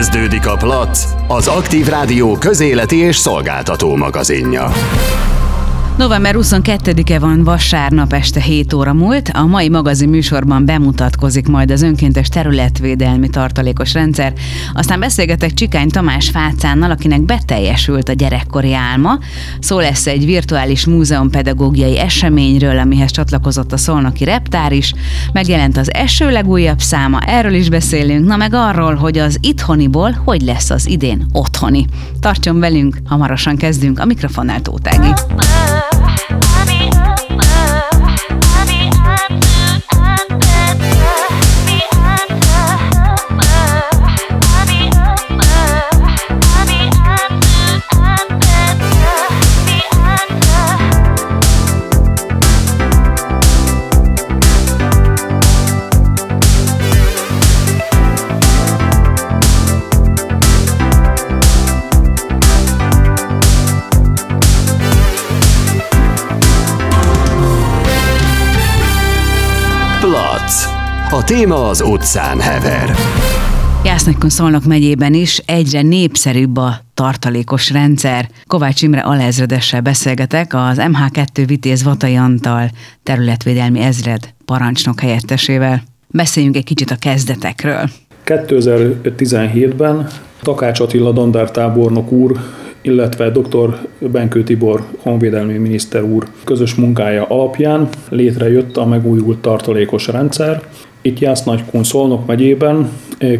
Kezdődik a Plac, az Aktív Rádió közéleti és szolgáltató magazinja. November 22-e van vasárnap este 7 óra múlt. A mai magazin műsorban bemutatkozik majd az önkéntes területvédelmi tartalékos rendszer. Aztán beszélgetek Csikány Tamás Fácánnal, akinek beteljesült a gyerekkori álma. Szó lesz egy virtuális múzeum pedagógiai eseményről, amihez csatlakozott a Szolnoki Reptár is. Megjelent az eső legújabb száma, erről is beszélünk, na meg arról, hogy az itthoniból hogy lesz az idén otthoni. Tartson velünk, hamarosan kezdünk a mikrofonnál love. Plac. A téma az utcán hever. Jásznagykon Szolnok megyében is egyre népszerűbb a tartalékos rendszer. Kovács Imre alezredessel beszélgetek az MH2 Vitéz Vatai Antal területvédelmi ezred parancsnok helyettesével. Beszéljünk egy kicsit a kezdetekről. 2017-ben Takács Attila dandártábornok úr illetve dr. Benkő Tibor honvédelmi miniszter úr közös munkája alapján létrejött a megújult tartalékos rendszer. Itt Jásznagykun Szolnok megyében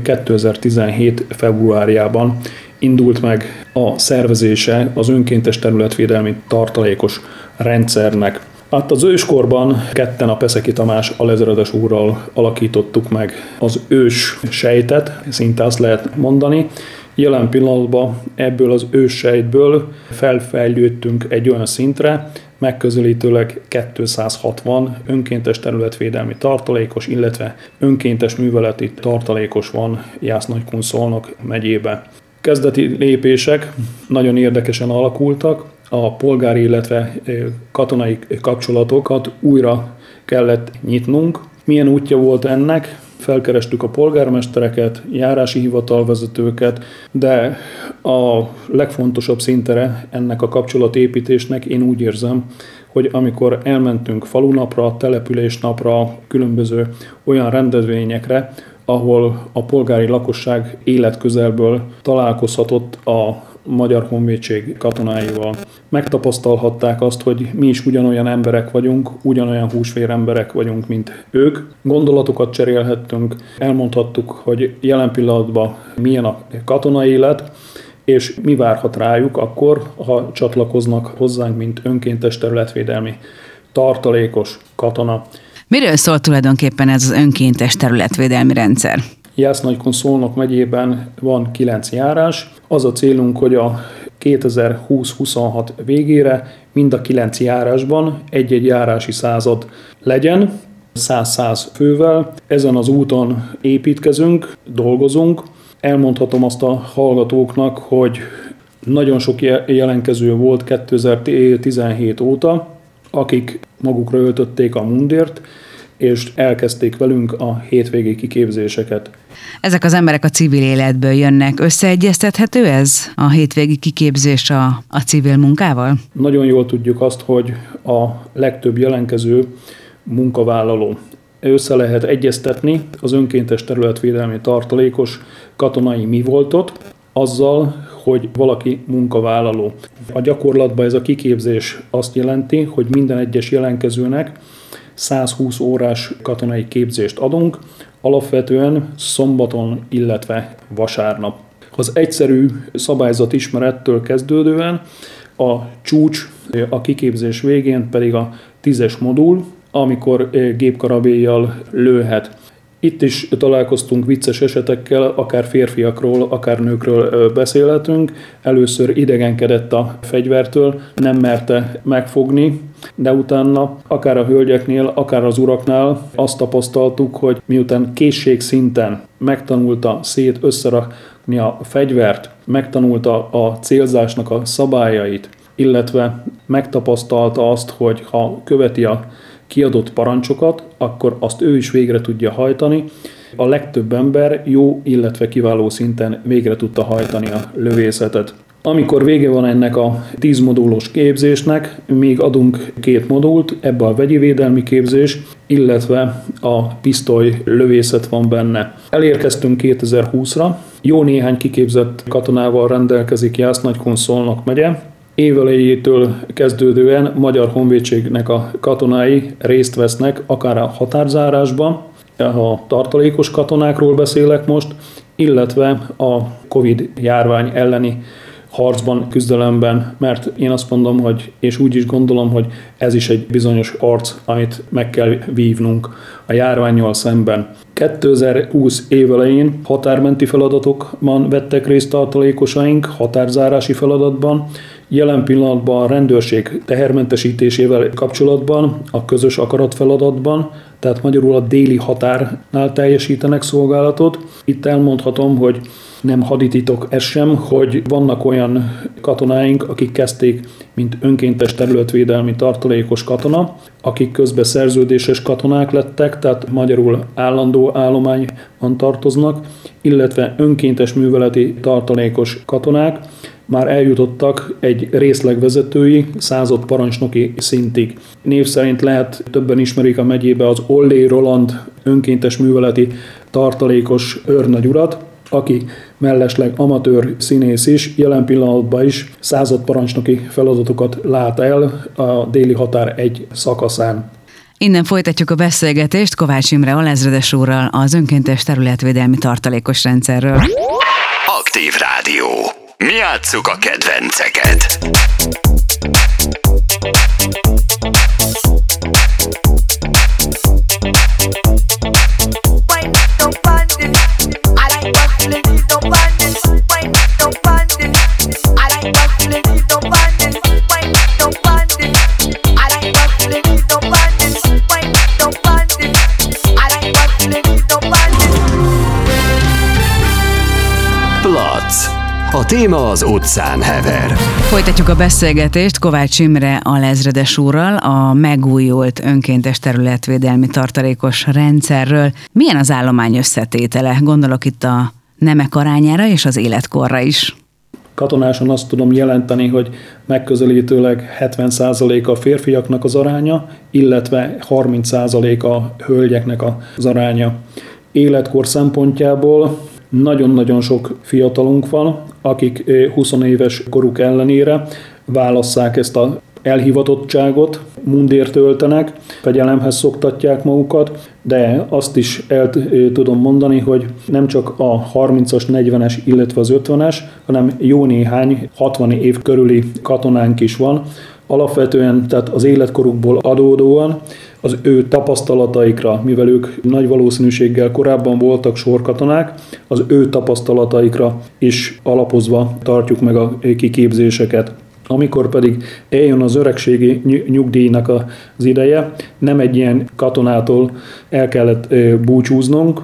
2017. februárjában indult meg a szervezése az önkéntes területvédelmi tartalékos rendszernek. Hát az őskorban ketten a Peszeki Tamás alezredes úrral alakítottuk meg az ős sejtet, szinte azt lehet mondani, Jelen pillanatban ebből az őssejtből felfejlődtünk egy olyan szintre, megközelítőleg 260 önkéntes területvédelmi tartalékos, illetve önkéntes műveleti tartalékos van Jásznagykun Szolnok megyébe. Kezdeti lépések nagyon érdekesen alakultak, a polgári, illetve katonai kapcsolatokat újra kellett nyitnunk. Milyen útja volt ennek? felkerestük a polgármestereket, járási hivatalvezetőket, de a legfontosabb szintere ennek a kapcsolatépítésnek én úgy érzem, hogy amikor elmentünk falunapra, településnapra, különböző olyan rendezvényekre, ahol a polgári lakosság életközelből találkozhatott a Magyar Honvédség katonáival. Megtapasztalhatták azt, hogy mi is ugyanolyan emberek vagyunk, ugyanolyan húsvér emberek vagyunk, mint ők. Gondolatokat cserélhettünk, elmondhattuk, hogy jelen pillanatban milyen a katonai élet, és mi várhat rájuk akkor, ha csatlakoznak hozzánk, mint önkéntes területvédelmi tartalékos katona. Miről szól tulajdonképpen ez az önkéntes területvédelmi rendszer? Jásznagykon Szolnok megyében van kilenc járás. Az a célunk, hogy a 2020-26 végére mind a kilenc járásban egy-egy járási század legyen, 100-100 fővel. Ezen az úton építkezünk, dolgozunk. Elmondhatom azt a hallgatóknak, hogy nagyon sok jelenkező volt 2017 óta, akik magukra öltötték a mundért, és elkezdték velünk a hétvégi kiképzéseket. Ezek az emberek a civil életből jönnek. Összeegyeztethető ez a hétvégi kiképzés a, a civil munkával? Nagyon jól tudjuk azt, hogy a legtöbb jelenkező munkavállaló. Össze lehet egyeztetni az önkéntes területvédelmi tartalékos katonai mi voltot, azzal, hogy valaki munkavállaló. A gyakorlatban ez a kiképzés azt jelenti, hogy minden egyes jelenkezőnek 120 órás katonai képzést adunk, alapvetően szombaton, illetve vasárnap. Az egyszerű szabályzat ismerettől kezdődően a csúcs a kiképzés végén pedig a tízes modul, amikor gépkarabéjjal lőhet. Itt is találkoztunk vicces esetekkel, akár férfiakról, akár nőkről beszélhetünk. Először idegenkedett a fegyvertől, nem merte megfogni, de utána akár a hölgyeknél, akár az uraknál azt tapasztaltuk, hogy miután készségszinten megtanulta szét összerakni a fegyvert, megtanulta a célzásnak a szabályait, illetve megtapasztalta azt, hogy ha követi a kiadott parancsokat, akkor azt ő is végre tudja hajtani, a legtöbb ember jó, illetve kiváló szinten végre tudta hajtani a lövészetet. Amikor vége van ennek a 10 modulós képzésnek, még adunk két modult, ebbe a vegyi védelmi képzés, illetve a pisztoly lövészet van benne. Elérkeztünk 2020-ra, jó néhány kiképzett katonával rendelkezik Jász Nagykon Szolnok megye, évelejétől kezdődően Magyar Honvédségnek a katonái részt vesznek akár a határzárásban, a tartalékos katonákról beszélek most, illetve a Covid járvány elleni harcban, küzdelemben, mert én azt mondom, hogy, és úgy is gondolom, hogy ez is egy bizonyos harc, amit meg kell vívnunk a járványjal szemben. 2020 év elején határmenti feladatokban vettek részt tartalékosaink, határzárási feladatban, Jelen pillanatban a rendőrség tehermentesítésével kapcsolatban, a közös akarat feladatban, tehát magyarul a déli határnál teljesítenek szolgálatot. Itt elmondhatom, hogy nem hadititok ez sem, hogy vannak olyan katonáink, akik kezdték, mint önkéntes területvédelmi tartalékos katona, akik közben szerződéses katonák lettek, tehát magyarul állandó állományban tartoznak, illetve önkéntes műveleti tartalékos katonák, már eljutottak egy részlegvezetői, század parancsnoki szintig. Név szerint lehet, többen ismerik a megyébe az Ollé Roland önkéntes műveleti tartalékos őrnagyurat, aki mellesleg amatőr színész is, jelen pillanatban is század parancsnoki feladatokat lát el a déli határ egy szakaszán. Innen folytatjuk a beszélgetést Kovács Imre alezredes úrral az önkéntes területvédelmi tartalékos rendszerről. Aktív Rádió. Mi játsszuk a kedvenceket. Téma az utcán hever. Folytatjuk a beszélgetést Kovács Imre alezredes úrral a megújult önkéntes területvédelmi tartalékos rendszerről. Milyen az állomány összetétele? Gondolok itt a nemek arányára és az életkorra is. Katonáson azt tudom jelenteni, hogy megközelítőleg 70% a férfiaknak az aránya, illetve 30% a hölgyeknek az aránya. Életkor szempontjából nagyon-nagyon sok fiatalunk van, akik 20 éves koruk ellenére válasszák ezt a elhivatottságot, mundért töltenek, fegyelemhez szoktatják magukat, de azt is el tudom mondani, hogy nem csak a 30-as, 40-es, illetve az 50-es, hanem jó néhány 60 év körüli katonánk is van. Alapvetően, tehát az életkorukból adódóan az ő tapasztalataikra, mivel ők nagy valószínűséggel korábban voltak sorkatonák, az ő tapasztalataikra is alapozva tartjuk meg a kiképzéseket. Amikor pedig eljön az öregségi nyugdíjnak az ideje, nem egy ilyen katonától el kellett búcsúznunk,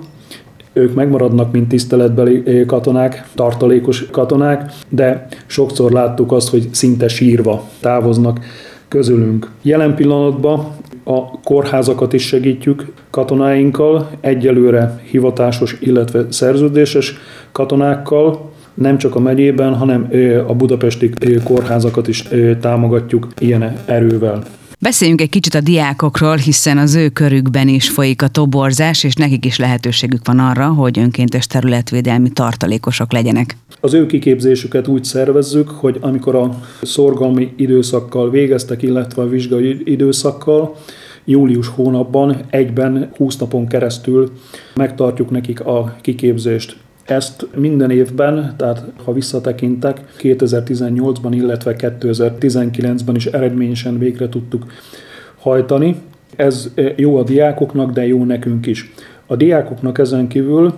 ők megmaradnak, mint tiszteletbeli katonák, tartalékos katonák, de sokszor láttuk azt, hogy szinte sírva távoznak közülünk. Jelen pillanatban a kórházakat is segítjük katonáinkkal, egyelőre hivatásos, illetve szerződéses katonákkal, nem csak a megyében, hanem a budapesti kórházakat is támogatjuk ilyen erővel. Beszéljünk egy kicsit a diákokról, hiszen az ő körükben is folyik a toborzás, és nekik is lehetőségük van arra, hogy önkéntes területvédelmi tartalékosok legyenek. Az ő kiképzésüket úgy szervezzük, hogy amikor a szorgalmi időszakkal végeztek, illetve a vizsgai időszakkal, július hónapban egyben 20 napon keresztül megtartjuk nekik a kiképzést. Ezt minden évben, tehát ha visszatekintek, 2018-ban, illetve 2019-ben is eredményesen végre tudtuk hajtani. Ez jó a diákoknak, de jó nekünk is. A diákoknak ezen kívül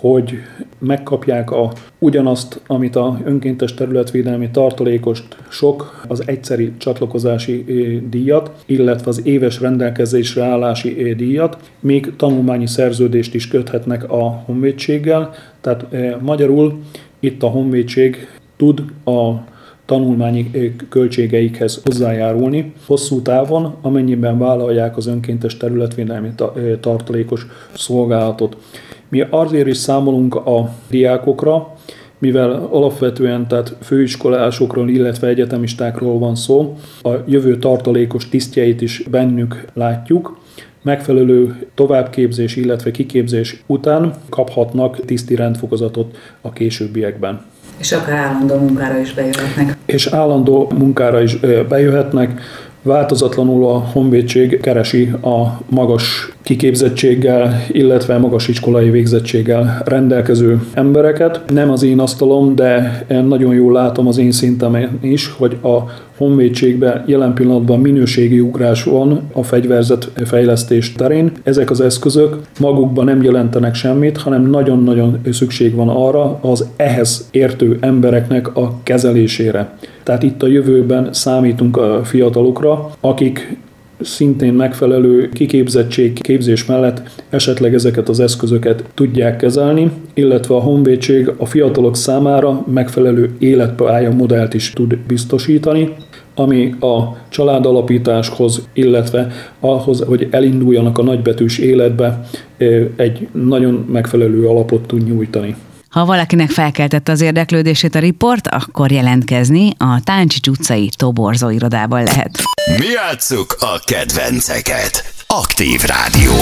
hogy megkapják a, ugyanazt, amit a önkéntes területvédelmi tartalékost sok, az egyszeri csatlakozási díjat, illetve az éves rendelkezésre állási díjat, még tanulmányi szerződést is köthetnek a honvédséggel, tehát magyarul itt a honvédség tud a tanulmányi költségeikhez hozzájárulni. Hosszú távon, amennyiben vállalják az önkéntes területvédelmi tartalékos szolgálatot. Mi azért is számolunk a diákokra, mivel alapvetően tehát főiskolásokról, illetve egyetemistákról van szó, a jövő tartalékos tisztjeit is bennük látjuk, megfelelő továbbképzés, illetve kiképzés után kaphatnak tiszti rendfokozatot a későbbiekben. És akár állandó munkára is bejöhetnek. És állandó munkára is bejöhetnek. Változatlanul a honvédség keresi a magas kiképzettséggel, illetve magas iskolai végzettséggel rendelkező embereket. Nem az én asztalom, de nagyon jól látom az én szintemen is, hogy a honvédségben jelen pillanatban minőségi ugrás van a fegyverzet fejlesztés terén. Ezek az eszközök magukban nem jelentenek semmit, hanem nagyon-nagyon szükség van arra az ehhez értő embereknek a kezelésére. Tehát itt a jövőben számítunk a fiatalokra, akik szintén megfelelő kiképzettség, képzés mellett esetleg ezeket az eszközöket tudják kezelni, illetve a honvédség a fiatalok számára megfelelő életpálya modellt is tud biztosítani, ami a családalapításhoz, illetve ahhoz, hogy elinduljanak a nagybetűs életbe, egy nagyon megfelelő alapot tud nyújtani. Ha valakinek felkeltette az érdeklődését a riport, akkor jelentkezni a Táncsics utcai toborzó irodában lehet. Mi a kedvenceket. Aktív Rádió.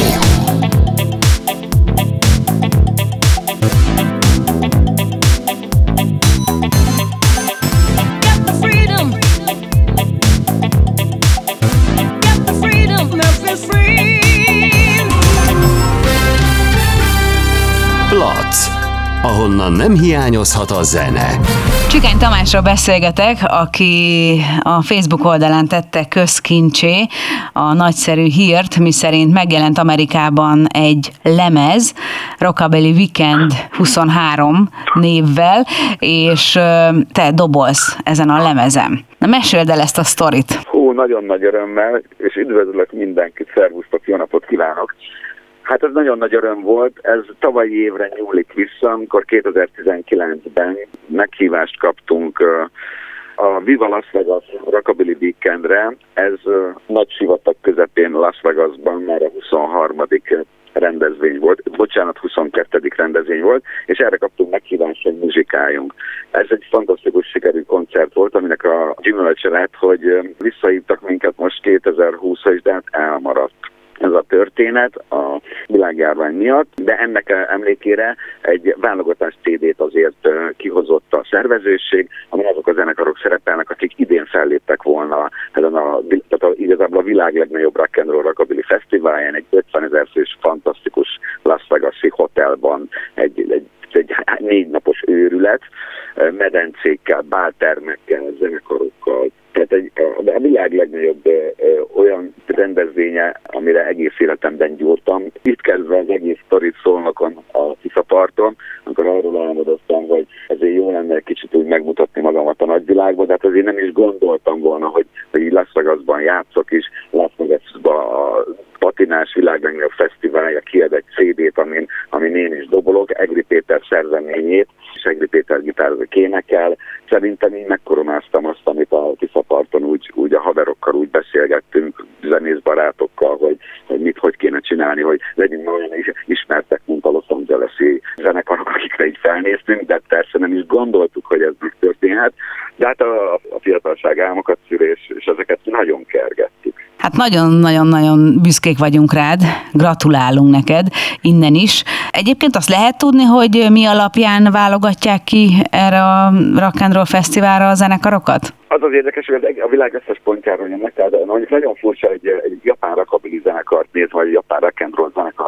Ahonnan nem hiányozhat a zene. Csikány Tamásról beszélgetek, aki a Facebook oldalán tette közkincsé a nagyszerű hírt, miszerint megjelent Amerikában egy lemez, Rockabilly Weekend 23 névvel, és te dobolsz ezen a lemezem. Na meséld el ezt a sztorit. Hú, nagyon nagy örömmel, és üdvözlök mindenkit, szervusztok, jó napot kívánok! Hát ez nagyon nagy öröm volt. Ez tavalyi évre nyúlik vissza, amikor 2019-ben meghívást kaptunk a Viva Las Vegas Rockabilly Weekendre. Ez nagy sivatag közepén Las Vegasban már a 23 rendezvény volt, bocsánat, 22. rendezvény volt, és erre kaptunk meghívást, hogy muzsikáljunk. Ez egy fantasztikus sikerű koncert volt, aminek a gyümölcse lett, hogy visszahívtak minket most 2020-ra is, de hát elmaradt ez a történet a világjárvány miatt, de ennek emlékére egy válogatás CD-t azért kihozott a szervezőség, amin azok a zenekarok szerepelnek, akik idén felléptek volna ezen a, tehát a, igazából a világ legnagyobb rock and roll rockabilly fesztiválján, egy 50 ezer fős fantasztikus Las Vegas-i hotelban, egy, egy egy négy napos őrület, medencékkel, báltermekkel, a világ legnagyobb ö, olyan rendezvénye, amire egész életemben gyúrtam. Itt kezdve az egész sztorit szólnokon a Tiszaparton, amikor arról álmodoztam, hogy ezért jó lenne kicsit úgy megmutatni magamat a nagyvilágban, de hát azért nem is gondoltam volna, hogy, hogy így Las Vegasban játszok is, Las Vegasban a patinás világ legnagyobb fesztiválja kiad egy CD-t, amin, amin én is dobolok, Egri Péter szerzeményét, és Egri Péter gitározik énekel. Szerintem én megkoronáztam azt, amit a Tiszaparton úgy, úgy a haverokkal úgy beszélgettünk, zenész barátokkal, hogy, hogy mit, hogy kéne csinálni, hogy legyünk olyan is ismertek, mint a Los Angeles-i zenekarok, akikre így felnéztünk, de persze nem is gondoltuk, hogy ez megtörténhet. De hát a, a fiatalság álmokat szűrés, és ezeket nagyon kergettük. Hát nagyon-nagyon-nagyon büszkék vagyunk rád, gratulálunk neked innen is. Egyébként azt lehet tudni, hogy mi alapján válogatják ki erre a Rock and Roll Fesztiválra a zenekarokat? Az érdekes, hogy a világ összes pontjáról jönnek, tehát mondjuk nagyon furcsa egy, egy japán rakabili zenekart nézni, vagy japán rock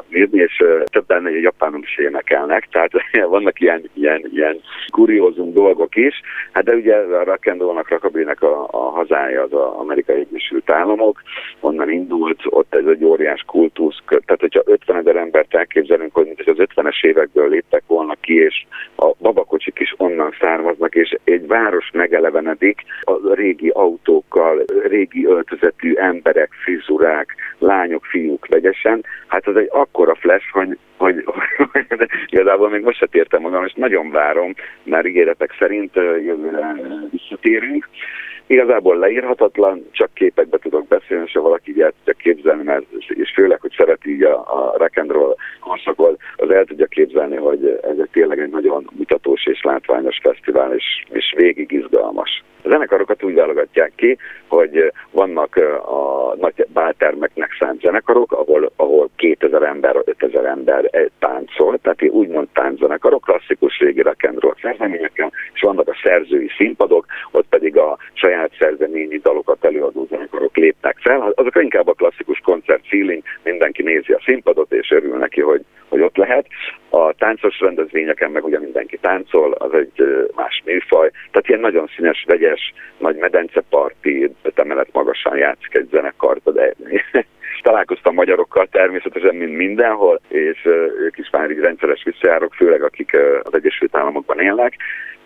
zenekart nézni, és többen japánul is énekelnek, tehát vannak ilyen, ilyen, ilyen kuriózum dolgok is. Hát de ugye a rock and rollnak, rakabilinek a, a hazája az az Amerikai Egyesült Államok, onnan indult, ott ez egy óriás kultusz, tehát hogyha 50 ezer embert elképzelünk, hogy mint az 50-es évekből léptek volna ki, és a babakocsik is onnan származnak, és egy város megelevenedik, a régi autókkal, régi öltözetű emberek, frizurák, lányok, fiúk vegyesen, hát az egy akkora flash, hogy, hogy, hogy igazából még most se tértem magam, és nagyon várom, már ígéretek szerint jövőre visszatérünk. Igazából leírhatatlan, csak képekbe tudok beszélni, és ha valaki így el tudja képzelni, mert, és főleg, hogy szereti így a, a rock and roll korszakot, az el tudja képzelni, hogy ez egy tényleg egy nagyon mutatós és látványos fesztivál, és, és végig izgalmas. A zenekarokat úgy válogatják ki, hogy vannak a nagy báltermeknek szánt zenekarok, ahol, ahol 2000 ember, 5000 ember táncol, tehát úgymond tánczenekarok, klasszikus régi rock and roll szerzeményekkel, és vannak a szerzői színpadok, ott pedig a saját szerzeményi dalokat előadó zenekarok lépnek fel. Azok inkább a klasszikus koncert feeling, mindenki nézi a színpadot, és örül neki, hogy, hogy ott lehet. A táncos rendezvényeken meg ugye mindenki táncol, az egy más műfaj, tehát ilyen nagyon színes, vegyes, nagy medenceparti, emelet magasan játszik egy zenekart, de találkoztam magyarokkal természetesen, mint mindenhol, és ők is már így rendszeres visszajárok, főleg akik az Egyesült Államokban élnek,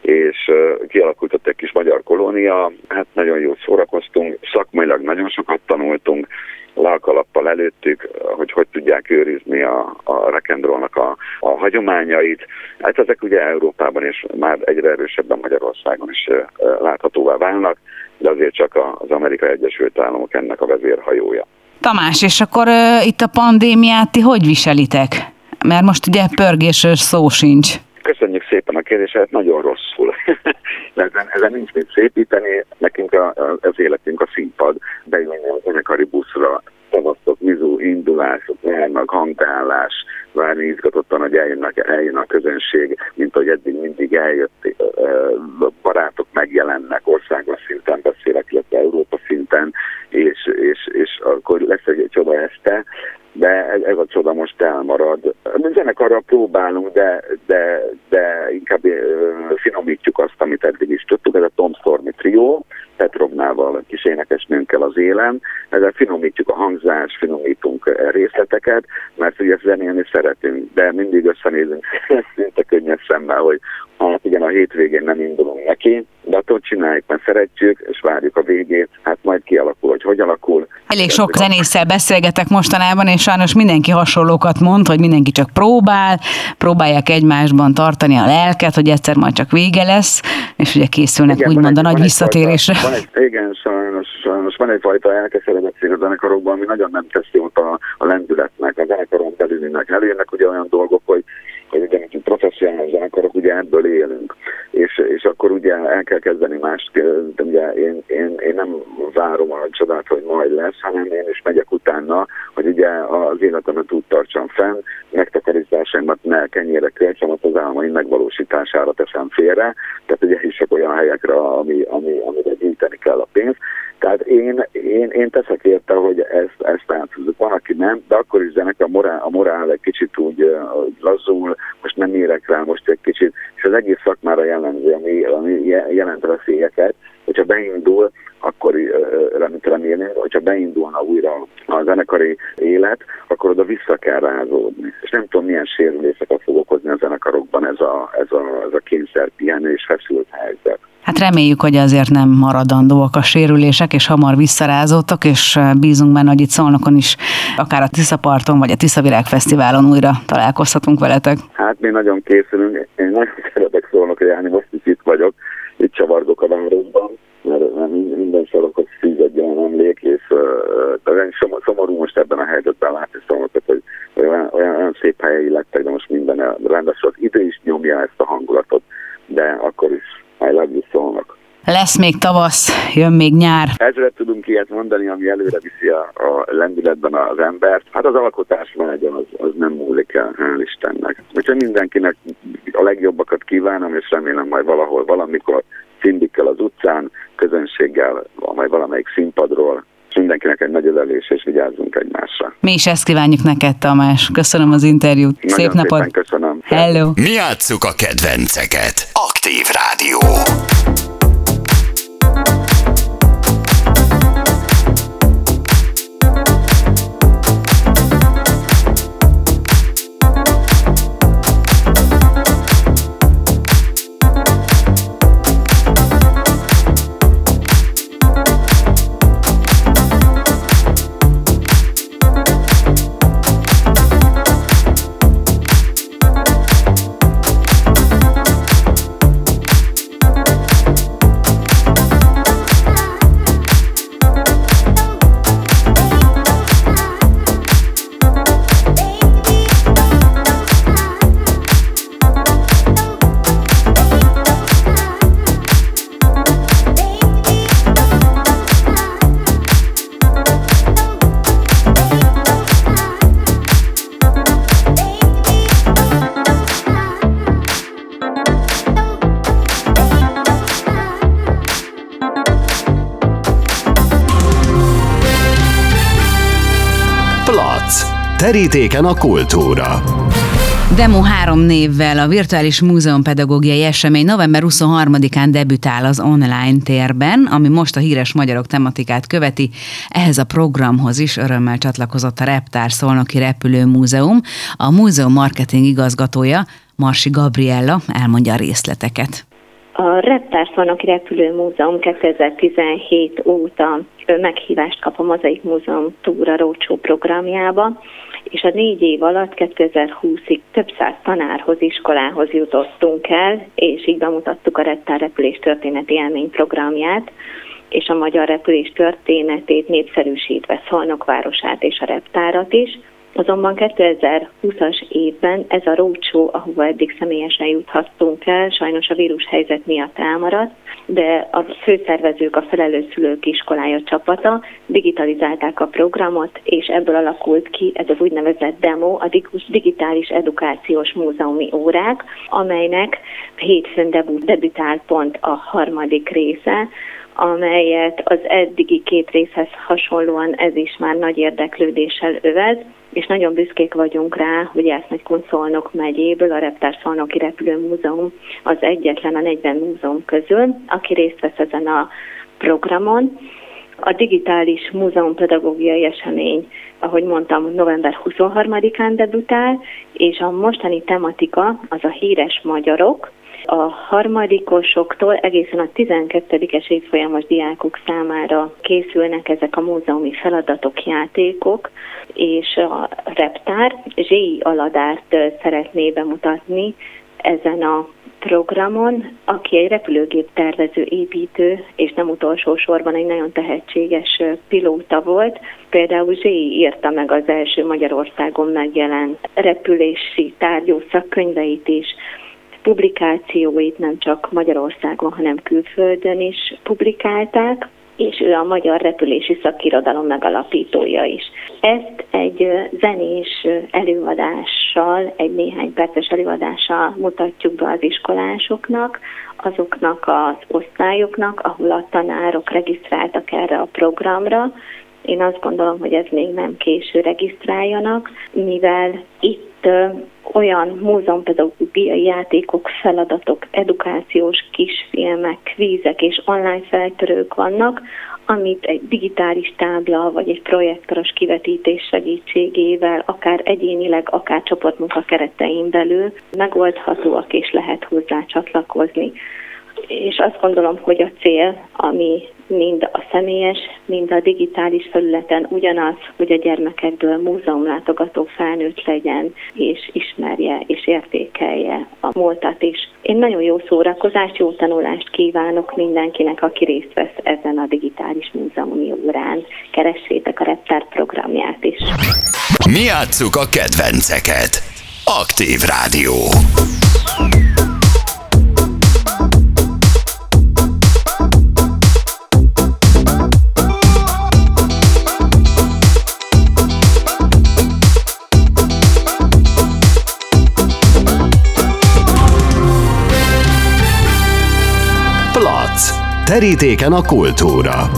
és kialakult egy kis magyar kolónia, hát nagyon jól szórakoztunk, szakmailag nagyon sokat tanultunk, lelkalappal előttük, hogy hogy tudják őrizni a, a rekendrónak a, a hagyományait. Hát ezek ugye Európában és már egyre erősebben Magyarországon is láthatóvá válnak, de azért csak az Amerikai Egyesült Államok ennek a vezérhajója. Tamás, és akkor uh, itt a pandémiát ti hogy viselitek? Mert most ugye pörgésről szó sincs. Köszönjük szépen a kérdéset, nagyon rosszul. ezen, ezen nincs mit szépíteni, nekünk a, a, az életünk a színpad, beülni a zenekari buszra, tavasztok, vizú, indulások, nyárnak, hangtállás, várni izgatottan, hogy eljönnek, eljön a közönség, mint hogy eddig mindig eljött, barátok megjelennek, országos szinten beszélek, illetve Európa szinten, és, és, és akkor lesz egy csoda este, de ez, ez a csoda most elmarad. Zenekarra próbálunk, de, de, de inkább finomítjuk azt, amit eddig is tudtuk. Ez a Tom Stormy Trio, Petrovnával, kis énekesnőnkkel az élen. Ezzel finomítjuk a hangzást, finomítunk részleteket, mert ugye zenélni szeretünk, de mindig összenézünk szinte könnyes szemmel, hogy hát igen, a hétvégén nem indulunk neki, de attól csináljuk, mert szeretjük, és várjuk a végét, hát majd kialakul, hogy hogy alakul. Elég sok zenésszel beszélgetek mostanában, és sajnos mindenki hasonlókat mond, hogy mindenki csak próbál, próbálják egymásban tartani a lelket, hogy egyszer majd csak vége lesz, és ugye készülnek igen, úgymond a nagy visszatérésre. Van egy, igen, sajnos, sajnos van egyfajta elkeseredettség a zenekarokban, ami nagyon nem tesz jót a, a lendületnek, a zenekaron belülinek. Előjönnek ugye olyan dolgok, hogy hogy ugye mint professzionális zenekarok, ugye ebből élünk. És, és akkor ugye el kell kezdeni mást, de ugye én, én, én nem várom a csodát, hogy majd lesz, hanem én is megyek utána, hogy ugye az életemet úgy tartsam fenn, megtakarításaimat ne kenyére költsem, az álmaim megvalósítására teszem félre, tehát ugye is csak olyan helyekre, ami, ami, amire gyűjteni kell a pénzt. Tehát én, én, én teszek érte, hogy ezt, ezt átszúzok. Van, aki nem, de akkor is zenek a morál, a morál egy kicsit úgy lazul, most nem érek rá most egy kicsit, és az egész szakmára jellemző, ami, ami jelent veszélyeket, hogyha beindul, akkor remélem hogyha beindulna újra a zenekari élet, akkor oda vissza kell rázódni. És nem tudom, milyen sérüléseket fog okozni a zenekarokban ez a, ez a, ez a kényszer pihenő és feszült helyzet. Hát reméljük, hogy azért nem maradandóak a sérülések, és hamar visszarázódtak, és bízunk benne, hogy itt Szolnokon is, akár a Tiszaparton, vagy a Tiszavirág Fesztiválon újra találkozhatunk veletek. Hát mi nagyon készülünk, én nagyon szeretek Szolnokra járni, most is itt vagyok, itt csavargok a városban, uh, szomorú most ebben a helyzetben látni Szolnokot, hogy olyan, olyan, olyan szép helyei lettek, de most minden rendes, az idő is nyomja ezt a hangulatot, de akkor is I love you szónak. Lesz még tavasz, jön még nyár. Ezre tudunk ilyet mondani, ami előre viszi a, a lendületben az embert. Hát az alkotás vágya az, az nem múlik el, hál' Istennek. Úgyhogy mindenkinek a legjobbakat kívánom, és remélem majd valahol, valamikor szindikkel az utcán, közönséggel, majd valamelyik színpadról, mindenkinek egy nagy ölelés, és vigyázzunk egymásra. Mi is ezt kívánjuk neked, Tamás. Köszönöm az interjút. Nagyon Szép napot. köszönöm. Hello. Mi játsszuk a kedvenceket. Aktív Rádió. Terítéken a kultúra. Demo három névvel a Virtuális Múzeum Pedagógiai Esemény november 23-án debütál az online térben, ami most a híres magyarok tematikát követi. Ehhez a programhoz is örömmel csatlakozott a Reptár Szolnoki Repülőmúzeum. A múzeum marketing igazgatója, Marsi Gabriella elmondja a részleteket. A Reptár Szolnoki Repülőmúzeum 2017 óta meghívást kap a Mozaik Múzeum Túra Rócsó programjába, és a négy év alatt 2020-ig több száz tanárhoz, iskolához jutottunk el, és így bemutattuk a Reptár repülés történeti élmény programját, és a magyar repülés történetét népszerűsítve Szolnok városát és a reptárat is. Azonban 2020-as évben ez a rócsó, ahova eddig személyesen juthattunk el, sajnos a vírus helyzet miatt elmaradt, de a főszervezők, a felelős szülők iskolája csapata digitalizálták a programot, és ebből alakult ki ez az úgynevezett demo, a digitális edukációs múzeumi órák, amelynek hétfőn debütált pont a harmadik része, amelyet az eddigi két részhez hasonlóan ez is már nagy érdeklődéssel övez, és nagyon büszkék vagyunk rá, hogy egy Szolnok megyéből a Reptár Szolnoki Repülőmúzeum az egyetlen a 40 múzeum közül, aki részt vesz ezen a programon. A digitális múzeum pedagógiai esemény, ahogy mondtam, november 23-án debütál, és a mostani tematika az a híres magyarok, a harmadikosoktól egészen a 12-es évfolyamos diákok számára készülnek ezek a múzeumi feladatok, játékok, és a reptár Zséi Aladárt szeretné bemutatni ezen a programon, aki egy repülőgép tervező építő, és nem utolsó sorban egy nagyon tehetséges pilóta volt. Például Zséi írta meg az első Magyarországon megjelent repülési tárgyú szakkönyveit is, publikációit nem csak Magyarországon, hanem külföldön is publikálták, és ő a magyar repülési szakirodalom megalapítója is. Ezt egy zenés előadással, egy néhány perces előadással mutatjuk be az iskolásoknak, azoknak az osztályoknak, ahol a tanárok regisztráltak erre a programra, én azt gondolom, hogy ez még nem késő regisztráljanak, mivel itt olyan múzeumpedagógiai játékok, feladatok, edukációs kisfilmek, kvízek és online feltörők vannak, amit egy digitális tábla vagy egy projektoros kivetítés segítségével, akár egyénileg, akár csoportmunka keretein belül megoldhatóak és lehet hozzá csatlakozni. És azt gondolom, hogy a cél, ami mind a személyes, mind a digitális felületen ugyanaz, hogy a gyermekekből múzeumlátogató felnőtt legyen, és ismerje és értékelje a múltat is. Én nagyon jó szórakozást, jó tanulást kívánok mindenkinek, aki részt vesz ezen a digitális múzeumi órán. Keressétek a Reptár programját is. Mi játsszuk a kedvenceket. Aktív Rádió. Terítéken a kultúra.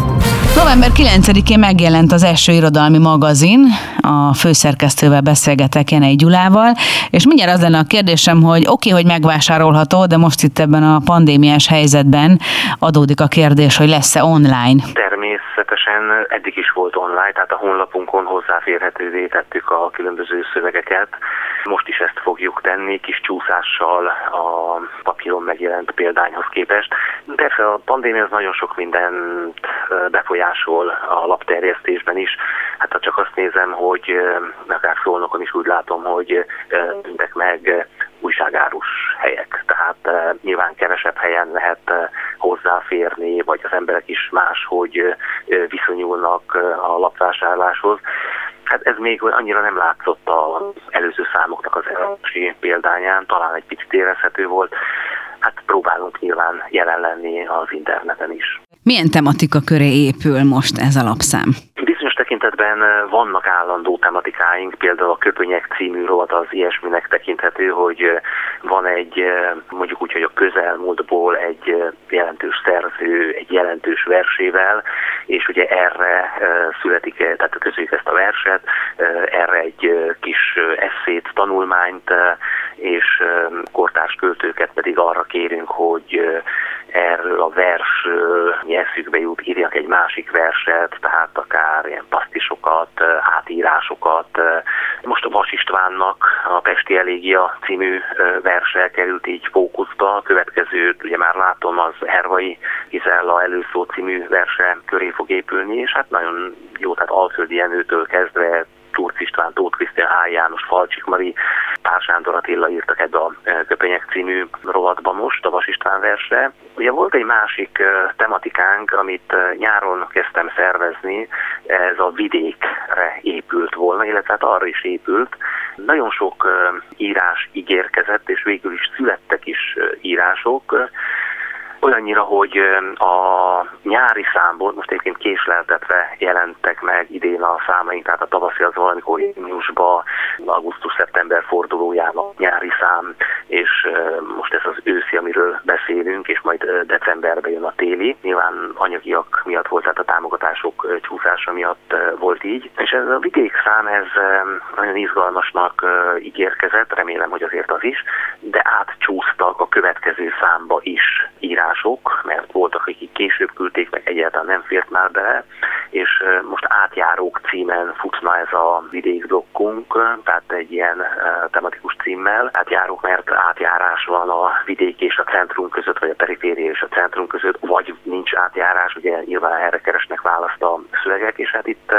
November 9-én megjelent az első irodalmi magazin, a főszerkesztővel beszélgetek Jenei Gyulával, és mindjárt az lenne a kérdésem, hogy oké, okay, hogy megvásárolható, de most itt ebben a pandémiás helyzetben adódik a kérdés, hogy lesz-e online. Természetesen eddig is volt online, tehát a honlapunkon hozzáférhetővé tettük a különböző szövegeket. Most is ezt fogjuk tenni, kis csúszással a papíron megjelent példányhoz képest. Persze a pandémia az nagyon sok mindent befolyásol a lapterjesztésben is. Hát ha csak azt nézem, hogy akár szólnokon is úgy látom, hogy tűntek meg újságárus helyek. Tehát nyilván kevesebb helyen lehet hozzáférni, vagy az emberek is máshogy viszonyulnak a lapvásárláshoz. Hát ez még annyira nem látszott az előző számoknak az első példányán, talán egy picit érezhető volt. Hát próbálunk nyilván jelen lenni az interneten is. Milyen tematika köré épül most ez a lapszám? Bizonyos tekintetben Illetően vannak állandó tematikáink, például a Köpönyek című rovat az ilyesminek tekinthető, hogy van egy, mondjuk úgy, hogy a közelmúltból egy jelentős szerző, egy jelentős versével, és ugye erre születik, tehát közöljük ezt a verset, erre egy kis eszét, tanulmányt, és kortárs költőket pedig arra kérünk, hogy erről a vers eszükbe jut, írjak egy másik verset, tehát akár ilyen pasztisokat, átírásokat. Most a Vas Istvánnak a Pesti Elégia című verse került így fókuszba, a következő, ugye már látom, az Hervai Gizella előszó című verse köré fog épülni, és hát nagyon jó, tehát Alföldi Jenőtől kezdve Turc István, Tóth Krisztián, H. János, Falcsik Mari, Pál Sándor Attila írtak ebbe a e, Köpenyek című rovatba most, a Vas István versre. Ugye volt egy másik e, tematikánk, amit e, nyáron kezdtem szervezni, ez a vidékre épült volna, illetve hát arra is épült. Nagyon sok írás ígérkezett, és végül is születtek is írások, Olyannyira, hogy a nyári számból, most egyébként késleltetve jelentek meg idén a számaink, tehát a tavaszi az valamikor júniusban, augusztus-szeptember fordulójában nyári szám, és most ez az őszi, amiről beszélünk, és majd decemberben jön a téli. Nyilván anyagiak miatt volt, tehát a támogatások csúszása miatt volt így. És ez a vidék szám, ez nagyon izgalmasnak ígérkezett, remélem, hogy azért az is, de átcsúsztak a következő számba is írás mások, mert voltak, akik később küldték, meg egyáltalán nem fért már bele, és most átjárók címen futna ez a vidékblokkunk, tehát egy ilyen tematikus címmel. Átjárók, mert átjárás van a vidék és a centrum között, vagy a periféria és a centrum között, vagy nincs átjárás, ugye nyilván erre keresnek választ a szövegek, és hát itt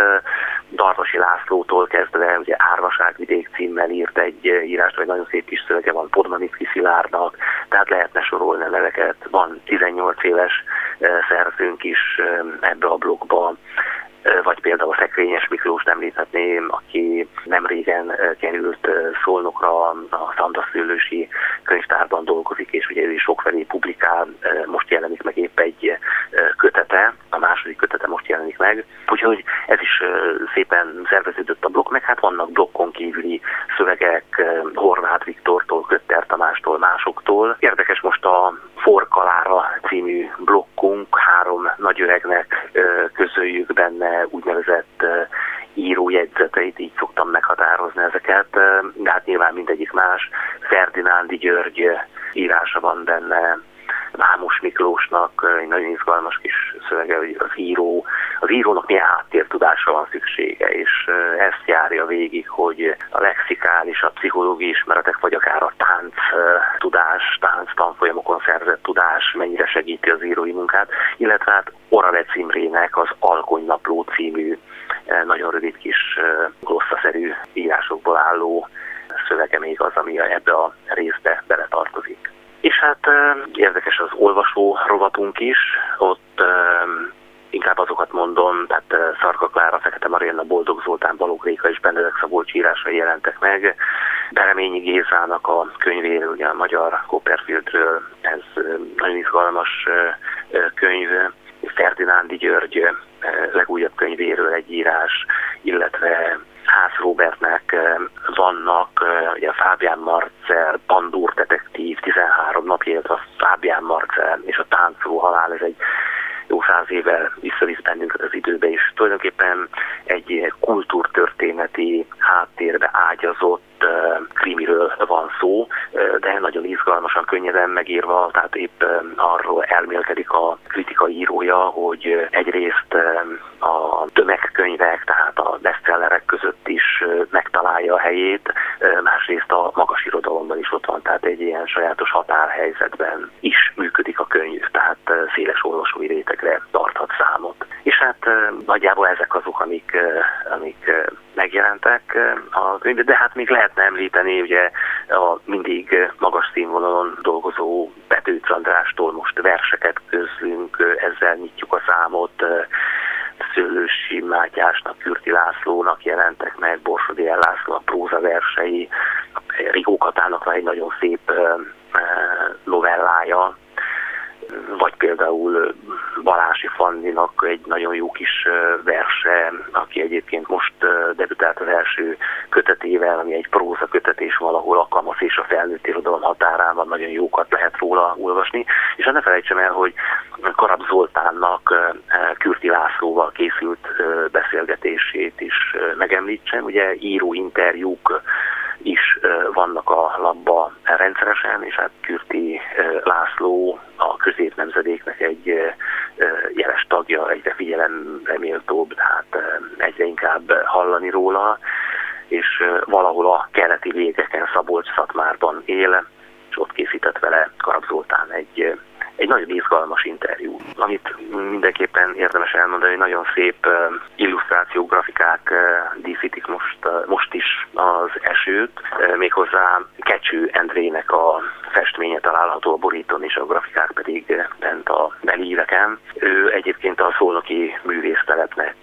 Darvasi Lászlótól kezdve ugye Árvaság vidék címmel írt egy írást, vagy nagyon szép kis szövege van Podmanicki Szilárdnak, tehát lehetne sorolni a neveket. Van 18 éves szerzőnk is ebbe a blokkba, vagy például Szekrényes Miklós említhetném, aki nem régen került Szolnokra a Szandaszőlősi könyvtárban dolgozik, és ugye ő is sokfelé publikál, most jelenik meg épp egy kötete, a második kötete most jelenik meg. Úgyhogy ez is szépen szerveződött a blokk, meg hát vannak blokkon kívüli szövegek Horváth Viktortól, Kötter Tamástól, másoktól. Érdekes most a Forkalára című blokkunk, három nagyöregnek közöljük benne úgynevezett írójegyzeteit, így szoktam meghatározni ezeket, de hát nyilván mindegyik más. Ferdinándi György írása van benne, Vámos Miklósnak egy nagyon izgalmas kis szövege, hogy az író, az írónak milyen háttértudásra van szüksége, és ezt járja végig, hogy a lexikális, a pszichológiai ismeretek, vagy akár a tánc tudás, tánc tanfolyamokon szerzett tudás mennyire segíti az írói munkát, illetve hát Oravec Imrének az Alkonynapló című nagyon rövid kis glosszaszerű írásokból álló szövege még az, ami ebbe a részbe beletartozik. És hát érdekes az olvasó rovatunk is, ott inkább azokat mondom, Szarka Klára, Fekete Marianna, Boldog Zoltán, Balogh Réka és Benedek Szabolcs írásai jelentek meg. Bereményi Gézának a könyvéről, ugye a magyar Copperfieldről, ez nagyon izgalmas könyv. Ferdinándi György legújabb könyvéről egy írás, illetve Ház Robertnek vannak, ugye a Fábián Marcel, Pandúr detektív, 13 napja, a Fábián Marcel és a táncoló halál, ez egy jó száz éve visszavisz bennünket az időbe, és tulajdonképpen egy kultúrtörténeti háttérbe ágyazott krimiről van szó, de nagyon izgalmasan, könnyeden megírva, tehát épp arról elmélkedik a kritika írója, hogy egyrészt a tömegkönyvek, tehát a bestsellerek között is megtalálja a helyét, másrészt a magas irodalomban is ott van, tehát egy ilyen sajátos határhelyzetben is működik a könyv, tehát széles olvasói rétegre tarthat számot. És hát nagyjából ezek azok, amik, amik megjelentek a könyvben, de hát még lehetne említeni ugye a mindig magas színvonalon dolgozó Petőc Andrástól most verseket közlünk, ezzel nyitjuk a számot, Szőlősi Mátyásnak, Kürti Lászlónak jelentek meg, Borsodi Ellászlónak próza versei, Rigó Katának van egy nagyon szép novellája, vagy például Balási Fanninak egy nagyon jó kis verse, aki egyébként most debütált az első kötetével, ami egy próza kötetés valahol a kamasz és a felnőtt irodalom határában, nagyon jókat lehet róla olvasni. És hát ne felejtsem el, hogy Karab Zoltánnak Kürti Lászlóval készült beszélgetését is megemlítsem. Ugye író interjúk is vannak a labba rendszeresen, és hát Kürti László a középnemzedéknek egy jeles tagja, egyre figyelemre méltóbb, tehát egyre inkább hallani róla, és valahol a keleti végeken Szabolcs-Szatmárban él, és ott készített vele Karab Zoltán egy egy nagyon izgalmas interjú, amit mindenképpen érdemes elmondani, hogy nagyon szép illusztráció, grafikák díszítik most, most is az esőt, méghozzá Kecső Endrének a festménye található a borítón, és a grafikák pedig bent a belíveken. Ő egyébként a szolnoki művészteletnek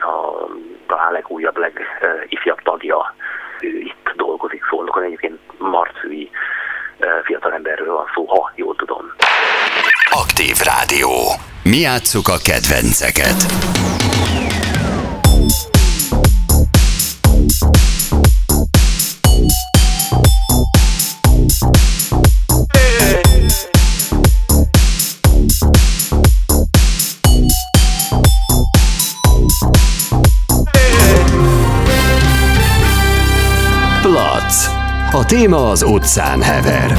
a talán legújabb, legifjabb tagja. Itt dolgozik Szolnokon, egyébként marcűi fiatalemberről van szó, ha jól tudom. Aktív Rádió. Mi játsszuk a kedvenceket. Téma az utcán hever.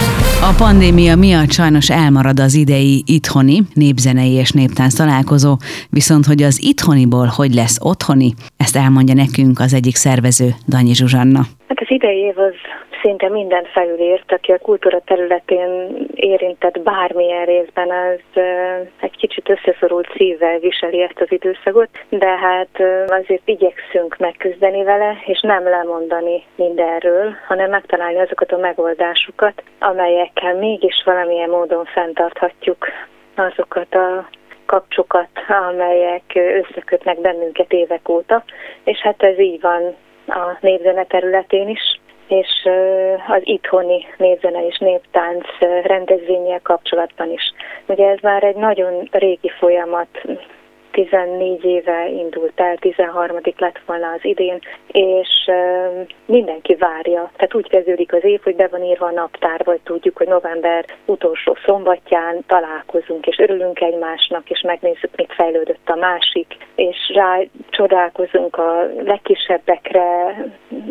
A pandémia miatt sajnos elmarad az idei itthoni, népzenei és néptánc találkozó, viszont hogy az itthoniból hogy lesz otthoni, ezt elmondja nekünk az egyik szervező, Danyi Zsuzsanna. Hát az idei év az szinte mindent felülért, aki a kultúra területén érintett bármilyen részben, az egy kicsit összeszorult szívvel viseli ezt az időszakot, de hát azért igyekszünk megküzdeni vele, és nem lemondani mindenről, hanem megtalálni azokat a megoldásokat, amelyekkel mégis valamilyen módon fenntarthatjuk azokat a kapcsokat, amelyek összekötnek bennünket évek óta, és hát ez így van a népzene területén is és az itthoni népzene és néptánc rendezvényel kapcsolatban is. Ugye ez már egy nagyon régi folyamat, 14 éve indult el, 13. lett volna az idén, és mindenki várja. Tehát úgy kezdődik az év, hogy be van írva a naptár, vagy tudjuk, hogy november utolsó szombatján találkozunk, és örülünk egymásnak, és megnézzük, mit fejlődött a másik, és rá csodálkozunk a legkisebbekre,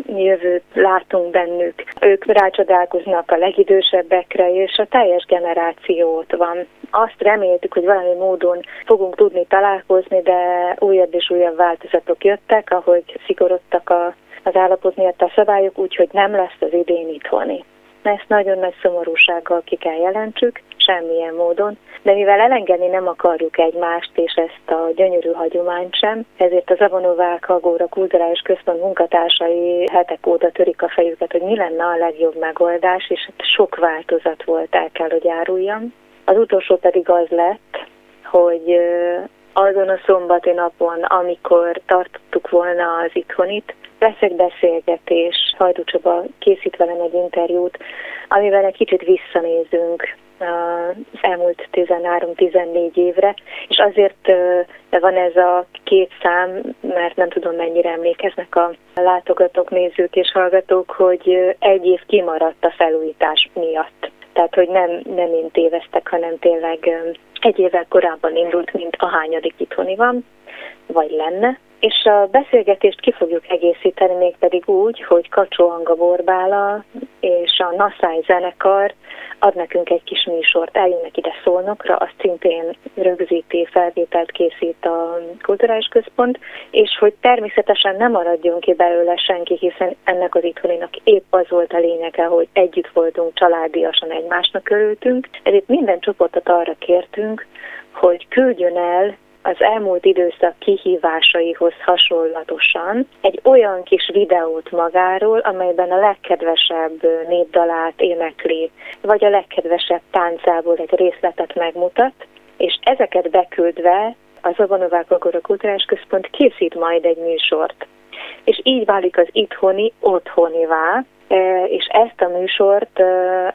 jövőt látunk bennük. Ők rácsodálkoznak a legidősebbekre, és a teljes generációt van. Azt reméltük, hogy valami módon fogunk tudni találkozni, de újabb és újabb változatok jöttek, ahogy szigorodtak a, az állapot miatt a szabályok, úgyhogy nem lesz az idén itthoni. Ezt nagyon nagy szomorúsággal ki kell jelentsük, semmilyen módon, de mivel elengedni nem akarjuk egymást és ezt a gyönyörű hagyományt sem, ezért az Avonovák Agóra Kulturális Központ munkatársai hetek óta törik a fejüket, hogy mi lenne a legjobb megoldás, és sok változat volt, el kell, hogy áruljam. Az utolsó pedig az lett, hogy azon a szombati napon, amikor tartottuk volna az itthonit, lesz egy beszélgetés, Hajdú Csaba készít velem egy interjút, amivel egy kicsit visszanézünk az elmúlt 13-14 évre, és azért van ez a két szám, mert nem tudom mennyire emlékeznek a látogatók, nézők és hallgatók, hogy egy év kimaradt a felújítás miatt. Tehát, hogy nem, nem én téveztek, hanem tényleg egy évvel korábban indult, mint a hányadik itthoni van, vagy lenne. És a beszélgetést ki fogjuk egészíteni mégpedig úgy, hogy Kacsó Anga Borbála és a Naszály zenekar ad nekünk egy kis műsort, eljönnek ide Szolnokra, azt szintén rögzíti, felvételt készít a Kulturális Központ, és hogy természetesen nem maradjon ki belőle senki, hiszen ennek az itthoninak épp az volt a lényege, hogy együtt voltunk, családiasan egymásnak örültünk, ezért minden csoportot arra kértünk, hogy küldjön el az elmúlt időszak kihívásaihoz hasonlatosan egy olyan kis videót magáról, amelyben a legkedvesebb népdalát énekli, vagy a legkedvesebb táncából egy részletet megmutat, és ezeket beküldve az Avanovák Agora Kulturális Központ készít majd egy műsort és így válik az itthoni otthonivá, és ezt a műsort,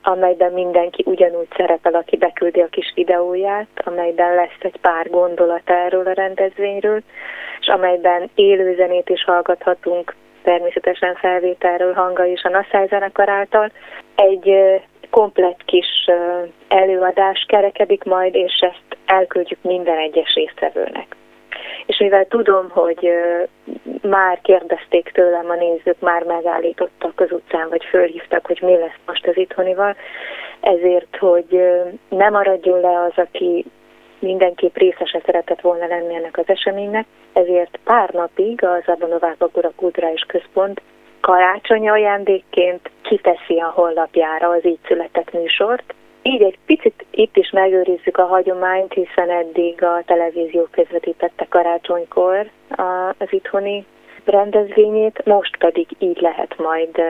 amelyben mindenki ugyanúgy szerepel, aki beküldi a kis videóját, amelyben lesz egy pár gondolat erről a rendezvényről, és amelyben élőzenét is hallgathatunk, természetesen felvételről hanga és a Naszály zenekar által. Egy komplett kis előadás kerekedik majd, és ezt elküldjük minden egyes résztvevőnek. És mivel tudom, hogy már kérdezték tőlem a nézők, már megállítottak az utcán, vagy fölhívtak, hogy mi lesz most az itthonival, ezért, hogy nem maradjon le az, aki mindenképp részese szeretett volna lenni ennek az eseménynek, ezért pár napig az Abanovák Bagura Kulturális Központ karácsonyi ajándékként kiteszi a honlapjára az így született műsort. Így egy picit itt is megőrizzük a hagyományt, hiszen eddig a televízió közvetítette karácsonykor az itthoni rendezvényét, most pedig így lehet majd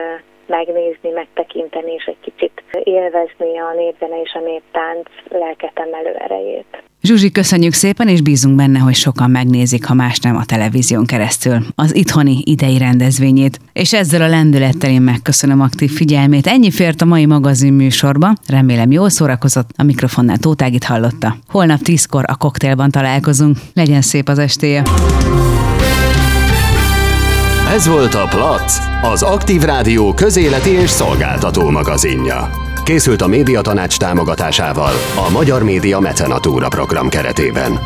megnézni, megtekinteni és egy kicsit élvezni a népzene és a néptánc lelketemelő erejét. Zsuzsi, köszönjük szépen, és bízunk benne, hogy sokan megnézik, ha más nem a televízión keresztül, az itthoni idei rendezvényét. És ezzel a lendülettel én megköszönöm aktív figyelmét. Ennyi fért a mai magazin műsorba. Remélem jól szórakozott, a mikrofonnál Tótágit hallotta. Holnap tízkor a koktélban találkozunk. Legyen szép az estéje! Ez volt a Plac, az Aktív Rádió közéleti és szolgáltató magazinja. Készült a médiatanács támogatásával a Magyar Média Mecenatúra program keretében.